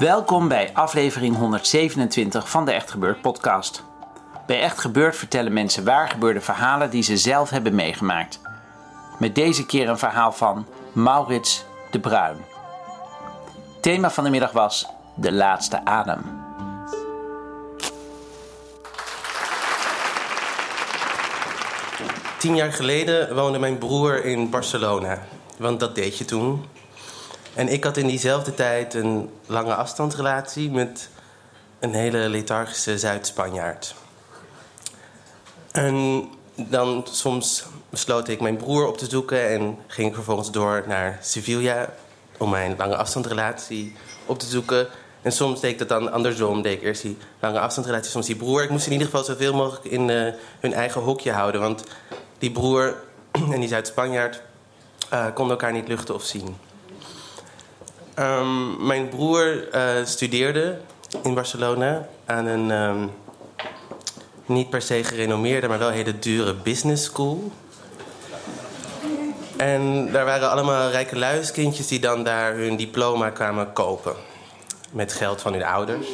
Welkom bij aflevering 127 van de Echt Gebeurd podcast. Bij Echt Gebeurd vertellen mensen waar gebeurde verhalen die ze zelf hebben meegemaakt. Met deze keer een verhaal van Maurits de Bruin. Thema van de middag was De Laatste Adem. Tien jaar geleden woonde mijn broer in Barcelona. Want dat deed je toen. En ik had in diezelfde tijd een lange afstandsrelatie met een hele lethargische Zuid-Spanjaard. En dan soms besloot ik mijn broer op te zoeken en ging ik vervolgens door naar Sevilla om mijn lange afstandsrelatie op te zoeken. En soms deed ik dat dan andersom. Deed ik eerst die lange afstandsrelatie, soms die broer. Ik moest in ieder geval zoveel mogelijk in uh, hun eigen hokje houden. Want die broer en die Zuid-Spanjaard uh, konden elkaar niet luchten of zien. Um, mijn broer uh, studeerde in Barcelona aan een um, niet per se gerenommeerde, maar wel hele dure business school. En daar waren allemaal rijke luiskindjes die dan daar hun diploma kwamen kopen. Met geld van hun ouders.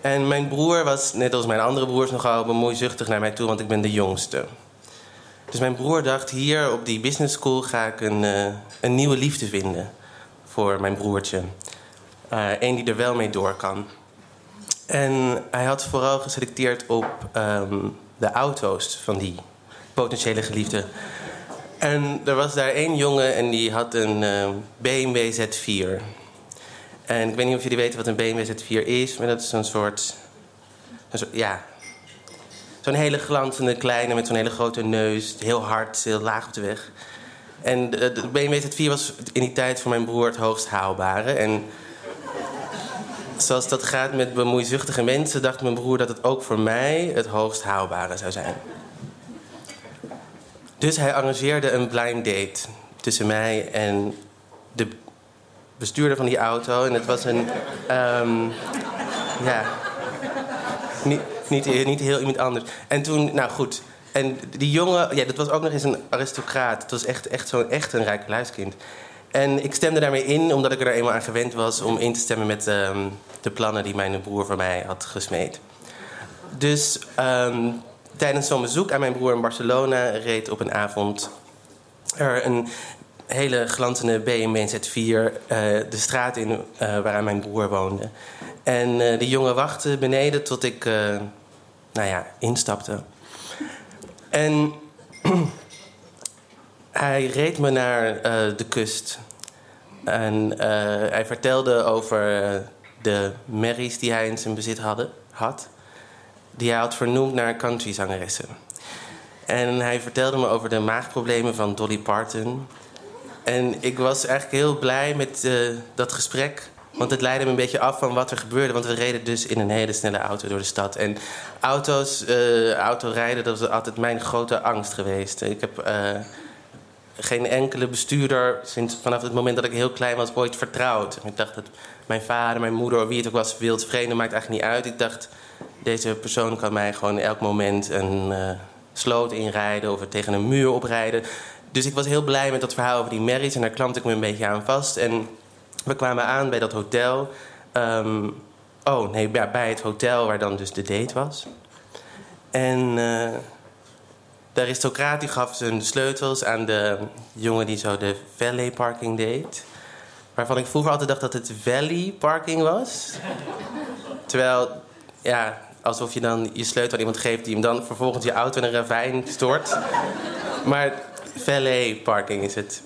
En mijn broer was, net als mijn andere broers, nogal bemoeizuchtig naar mij toe, want ik ben de jongste. Dus mijn broer dacht, hier op die business school ga ik een, uh, een nieuwe liefde vinden voor mijn broertje. Eén uh, die er wel mee door kan. En hij had vooral geselecteerd op um, de auto's van die potentiële geliefde. En er was daar één jongen en die had een uh, BMW Z4. En ik weet niet of jullie weten wat een BMW Z4 is, maar dat is een soort. Een soort ja. Zo'n hele glanzende kleine met zo'n hele grote neus. Heel hard, heel laag op de weg. En de, de BMW Z4 was in die tijd voor mijn broer het hoogst haalbare. En zoals dat gaat met bemoeizuchtige mensen, dacht mijn broer dat het ook voor mij het hoogst haalbare zou zijn. Dus hij arrangeerde een blind date tussen mij en de bestuurder van die auto. En het was een. Um, ja. Niet, niet, niet heel iemand anders. En toen, nou goed. En die jongen, ja, dat was ook nog eens een aristocraat. Het was echt, echt, zo, echt een rijk luiskind. En ik stemde daarmee in, omdat ik er eenmaal aan gewend was om in te stemmen met um, de plannen die mijn broer voor mij had gesmeed. Dus um, tijdens zo'n bezoek aan mijn broer in Barcelona reed op een avond er een hele glanzende BMW Z4 uh, de straat in uh, waaraan mijn broer woonde. En uh, de jongen wachtte beneden tot ik, nou ja, instapte. En hij reed me naar de kust. En hij vertelde over de merries die hij in zijn bezit hadden, had die hij had vernoemd naar countryzangeressen. En hij vertelde me over de maagproblemen van Dolly Parton. En ik was eigenlijk heel blij met uh, dat gesprek. Want het leidde me een beetje af van wat er gebeurde. Want we reden dus in een hele snelle auto door de stad. En auto's, uh, autorijden, dat was altijd mijn grote angst geweest. Ik heb uh, geen enkele bestuurder sinds vanaf het moment dat ik heel klein was ooit vertrouwd. Ik dacht dat mijn vader, mijn moeder, wie het ook was, wildvreemde, maakt eigenlijk niet uit. Ik dacht, deze persoon kan mij gewoon elk moment een uh, sloot inrijden of tegen een muur oprijden. Dus ik was heel blij met dat verhaal over die merries en daar klampte ik me een beetje aan vast. En we kwamen aan bij dat hotel. Um, oh, nee, bij het hotel waar dan dus de date was. En uh, de aristocraat gaf zijn sleutels aan de jongen die zo de valet parking deed. Waarvan ik vroeger altijd dacht dat het valley parking was. Terwijl, ja, alsof je dan je sleutel aan iemand geeft die hem dan vervolgens je auto in een ravijn stort. maar valet parking is het.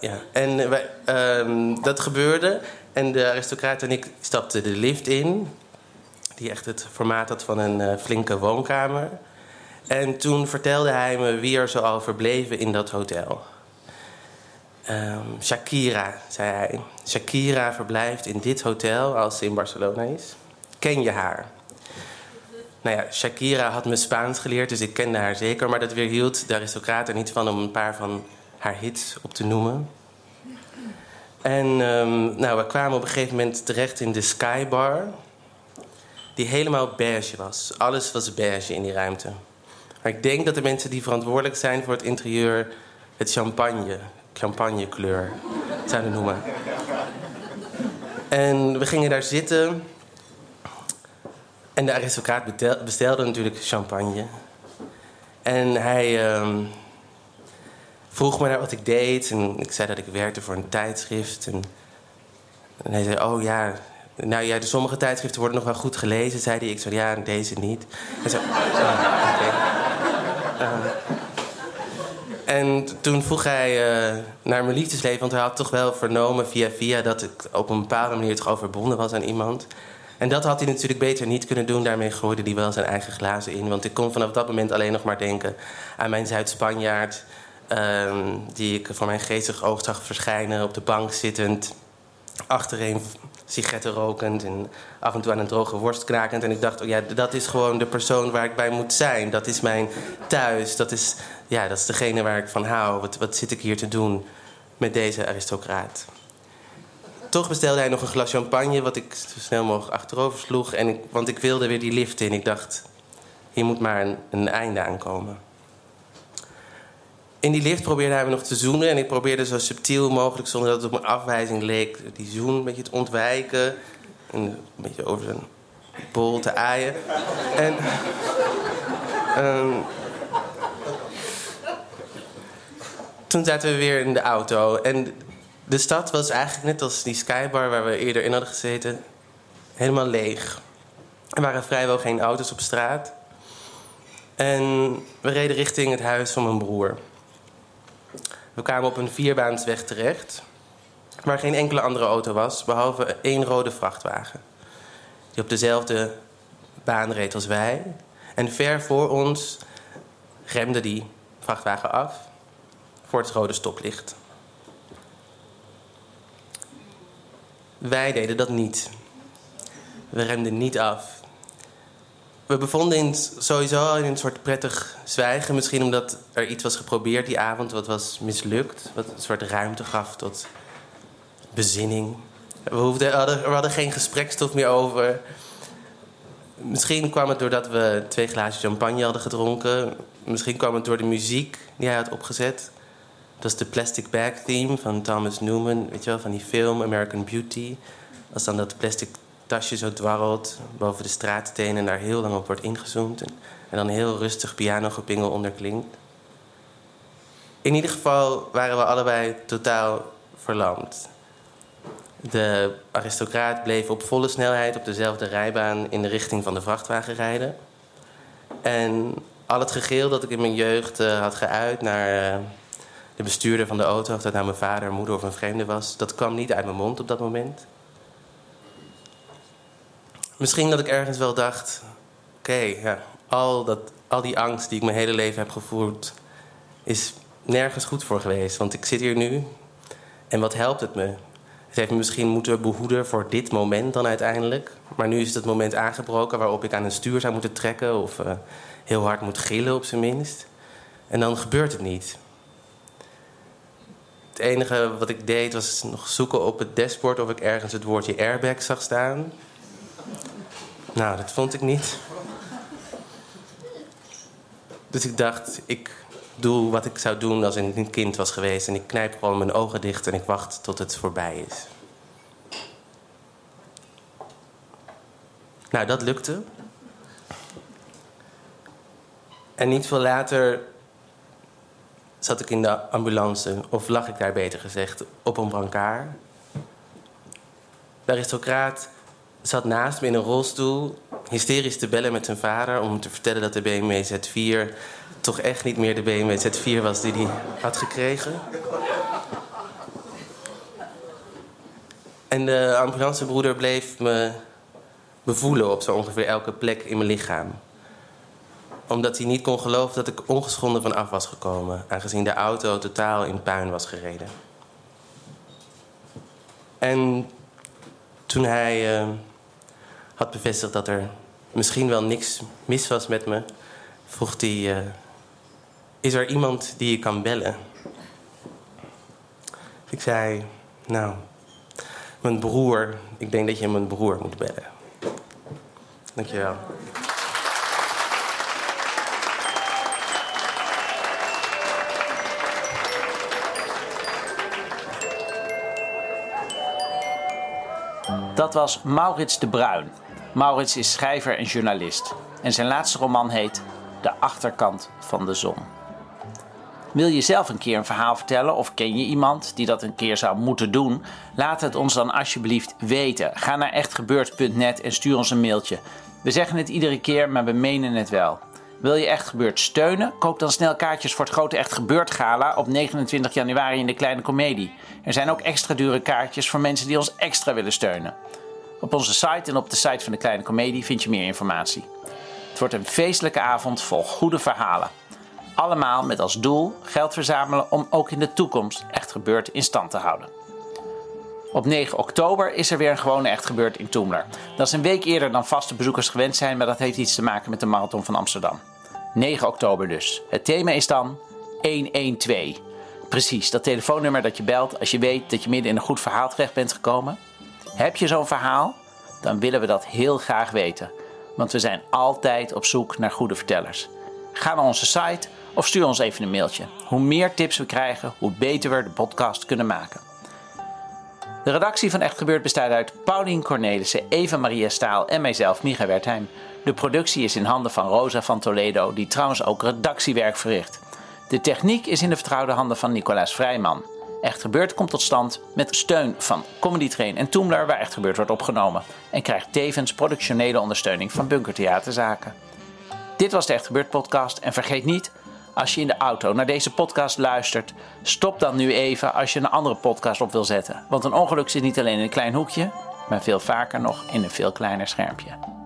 Ja. En um, dat gebeurde. En de aristocraat en ik stapten de lift in. Die echt het formaat had van een uh, flinke woonkamer. En toen vertelde hij me wie er zoal verbleven in dat hotel. Um, Shakira, zei hij. Shakira verblijft in dit hotel als ze in Barcelona is. Ken je haar? Nou ja, Shakira had me Spaans geleerd, dus ik kende haar zeker. Maar dat weerhield de aristocraat er niet van om een paar van haar hits op te noemen. En um, nou, we kwamen op een gegeven moment terecht in de Skybar. Die helemaal beige was. Alles was beige in die ruimte. Maar ik denk dat de mensen die verantwoordelijk zijn voor het interieur... het champagne, champagnekleur zouden noemen. En we gingen daar zitten. En de aristocraat bestelde natuurlijk champagne. En hij ehm, vroeg me naar wat ik deed. En ik zei dat ik werkte voor een tijdschrift. En, en hij zei, oh ja, nou ja, de sommige tijdschriften worden nog wel goed gelezen, zei hij. Ik zei, ja, deze niet. Hij zei, oh. Ehm, en toen vroeg hij uh, naar mijn liefdesleven, want hij had toch wel vernomen via via dat ik op een bepaalde manier toch overbonden was aan iemand. En dat had hij natuurlijk beter niet kunnen doen. Daarmee gooide hij wel zijn eigen glazen in. Want ik kon vanaf dat moment alleen nog maar denken aan mijn Zuid-Spanjaard. Ehm, die ik voor mijn geestig oog zag verschijnen op de bank zittend. Achtereen sigaretten rokend en af en toe aan een droge worst krakend. En ik dacht, oh ja, dat is gewoon de persoon waar ik bij moet zijn. Dat is mijn thuis. Dat is, ja, dat is degene waar ik van hou. Wat, wat zit ik hier te doen met deze aristocraat? Toch bestelde hij nog een glas champagne, wat ik zo snel mogelijk achterover sloeg. En ik, want ik wilde weer die lift in. Ik dacht, hier moet maar een, een einde aankomen. In die lift probeerde hij me nog te zoenen. En ik probeerde zo subtiel mogelijk, zonder dat het op een afwijzing leek, die zoen een beetje te ontwijken. En een beetje over zijn bol te aaien. En. Um, toen zaten we weer in de auto. En de stad was eigenlijk net als die skybar waar we eerder in hadden gezeten, helemaal leeg. Er waren vrijwel geen auto's op straat. En we reden richting het huis van mijn broer. We kwamen op een vierbaansweg terecht, waar geen enkele andere auto was, behalve één rode vrachtwagen. Die op dezelfde baan reed als wij. En ver voor ons remde die vrachtwagen af voor het rode stoplicht. Wij deden dat niet. We remden niet af we bevonden in, sowieso in een soort prettig zwijgen. Misschien omdat er iets was geprobeerd die avond wat was mislukt. Wat een soort ruimte gaf tot bezinning. We, hoefden, hadden, geen gesprekstof meer over. Misschien kwam het doordat we twee glazen champagne hadden gedronken. Misschien kwam het door de muziek die hij had opgezet. Dat is de Plastic Bag Theme van Thomas Newman. Weet je wel, van die film American Beauty. Als dan dat plastic tasje zo dwarrelt boven de straatstenen en daar heel lang op wordt ingezoomd. En, dan heel rustig pianogepingel onder klinkt. In ieder geval waren we allebei totaal verlamd. De aristocraat bleef op volle snelheid op dezelfde rijbaan in de richting van de vrachtwagen rijden. En al het gegeel dat ik in mijn jeugd uh, had geuit naar uh, de bestuurder van de auto, of dat nou mijn vader, moeder of een vreemde was, dat kwam niet uit mijn mond op dat moment. Misschien dat ik ergens wel dacht: oké, ja, al, dat, al die angst die ik mijn hele leven heb gevoerd, is nergens goed voor geweest. Want ik zit hier nu en wat helpt het me? Het heeft me misschien moeten behoeden voor dit moment dan uiteindelijk. Maar nu is het moment aangebroken waarop ik aan een stuur zou moeten trekken of uh, heel hard moet gillen op zijn minst. En dan gebeurt het niet. Het enige wat ik deed was nog zoeken op het dashboard of ik ergens het woordje airbag zag staan. Nou, dat vond ik niet. Dus ik dacht, ik doe wat ik zou doen als ik een kind was geweest. En ik knijp gewoon mijn ogen dicht en ik wacht tot het voorbij is. Nou, dat lukte. En niet veel later zat ik in de ambulance, of lag ik daar beter gezegd, op een brancard. De aristocraat zat naast me in een rolstoel, hysterisch te bellen met zijn vader om te vertellen dat de BMW Z4 toch echt niet meer de BMW Z4 was die hij had gekregen. En de ambulancebroeder bleef me bevoelen op zo ongeveer elke plek in mijn lichaam. Omdat hij niet kon geloven dat ik ongeschonden van af was gekomen, aangezien de auto totaal in puin was gereden. En toen hij uh, had bevestigd dat er misschien wel niks mis was met me, vroeg hij: uh, Is er iemand die je kan bellen? Ik zei: Nou, mijn broer. Ik denk dat je mijn broer moet bellen. Dankjewel. Dat was Maurits de Bruin. Maurits is schrijver en journalist. En zijn laatste roman heet De achterkant van de zon. Wil je zelf een keer een verhaal vertellen of ken je iemand die dat een keer zou moeten doen? Laat het ons dan alsjeblieft weten. Ga naar echtgebeurd.net en stuur ons een mailtje. We zeggen het iedere keer, maar we menen het wel. Wil je Echt Gebeurd steunen? Koop dan snel kaartjes voor het grote Echt Gebeurd gala op 29 januari in de Kleine Comedie. Er zijn ook extra dure kaartjes voor mensen die ons extra willen steunen. Op onze site en op de site van de Kleine Comedie vind je meer informatie. Het wordt een feestelijke avond vol goede verhalen. Allemaal met als doel geld verzamelen om ook in de toekomst Echt Gebeurd in stand te houden. Op 9 oktober is er weer een gewone Echt Gebeurd in Toemler. Dat is een week eerder dan vaste bezoekers gewend zijn, maar dat heeft iets te maken met de Marathon van Amsterdam. 9 oktober dus. Het thema is dan 112. Precies, dat telefoonnummer dat je belt als je weet dat je midden in een goed verhaal terecht bent gekomen. Heb je zo'n verhaal? Dan willen we dat heel graag weten. Want we zijn altijd op zoek naar goede vertellers. Ga naar onze site of stuur ons even een mailtje. Hoe meer tips we krijgen, hoe beter we de podcast kunnen maken. De redactie van Echt Gebeurd bestaat uit Paulien Cornelissen, Eva Maria Staal en mijzelf, Micha Wertheim. De productie is in handen van Rosa van Toledo, die trouwens ook redactiewerk verricht. De techniek is in de vertrouwde handen van Nicolaas Vrijman. Echt Gebeurd komt tot stand met steun van Comedy Train en Toomler, waar Echt Gebeurd wordt opgenomen. En krijgt tevens productionele ondersteuning van Bunker Theaterzaken. Dit was de Echt Gebeurd podcast en vergeet niet, als je in de auto naar deze podcast luistert, stop dan nu even als je een andere podcast op wil zetten. Want een ongeluk zit niet alleen in een klein hoekje, maar veel vaker nog in een veel kleiner schermpje.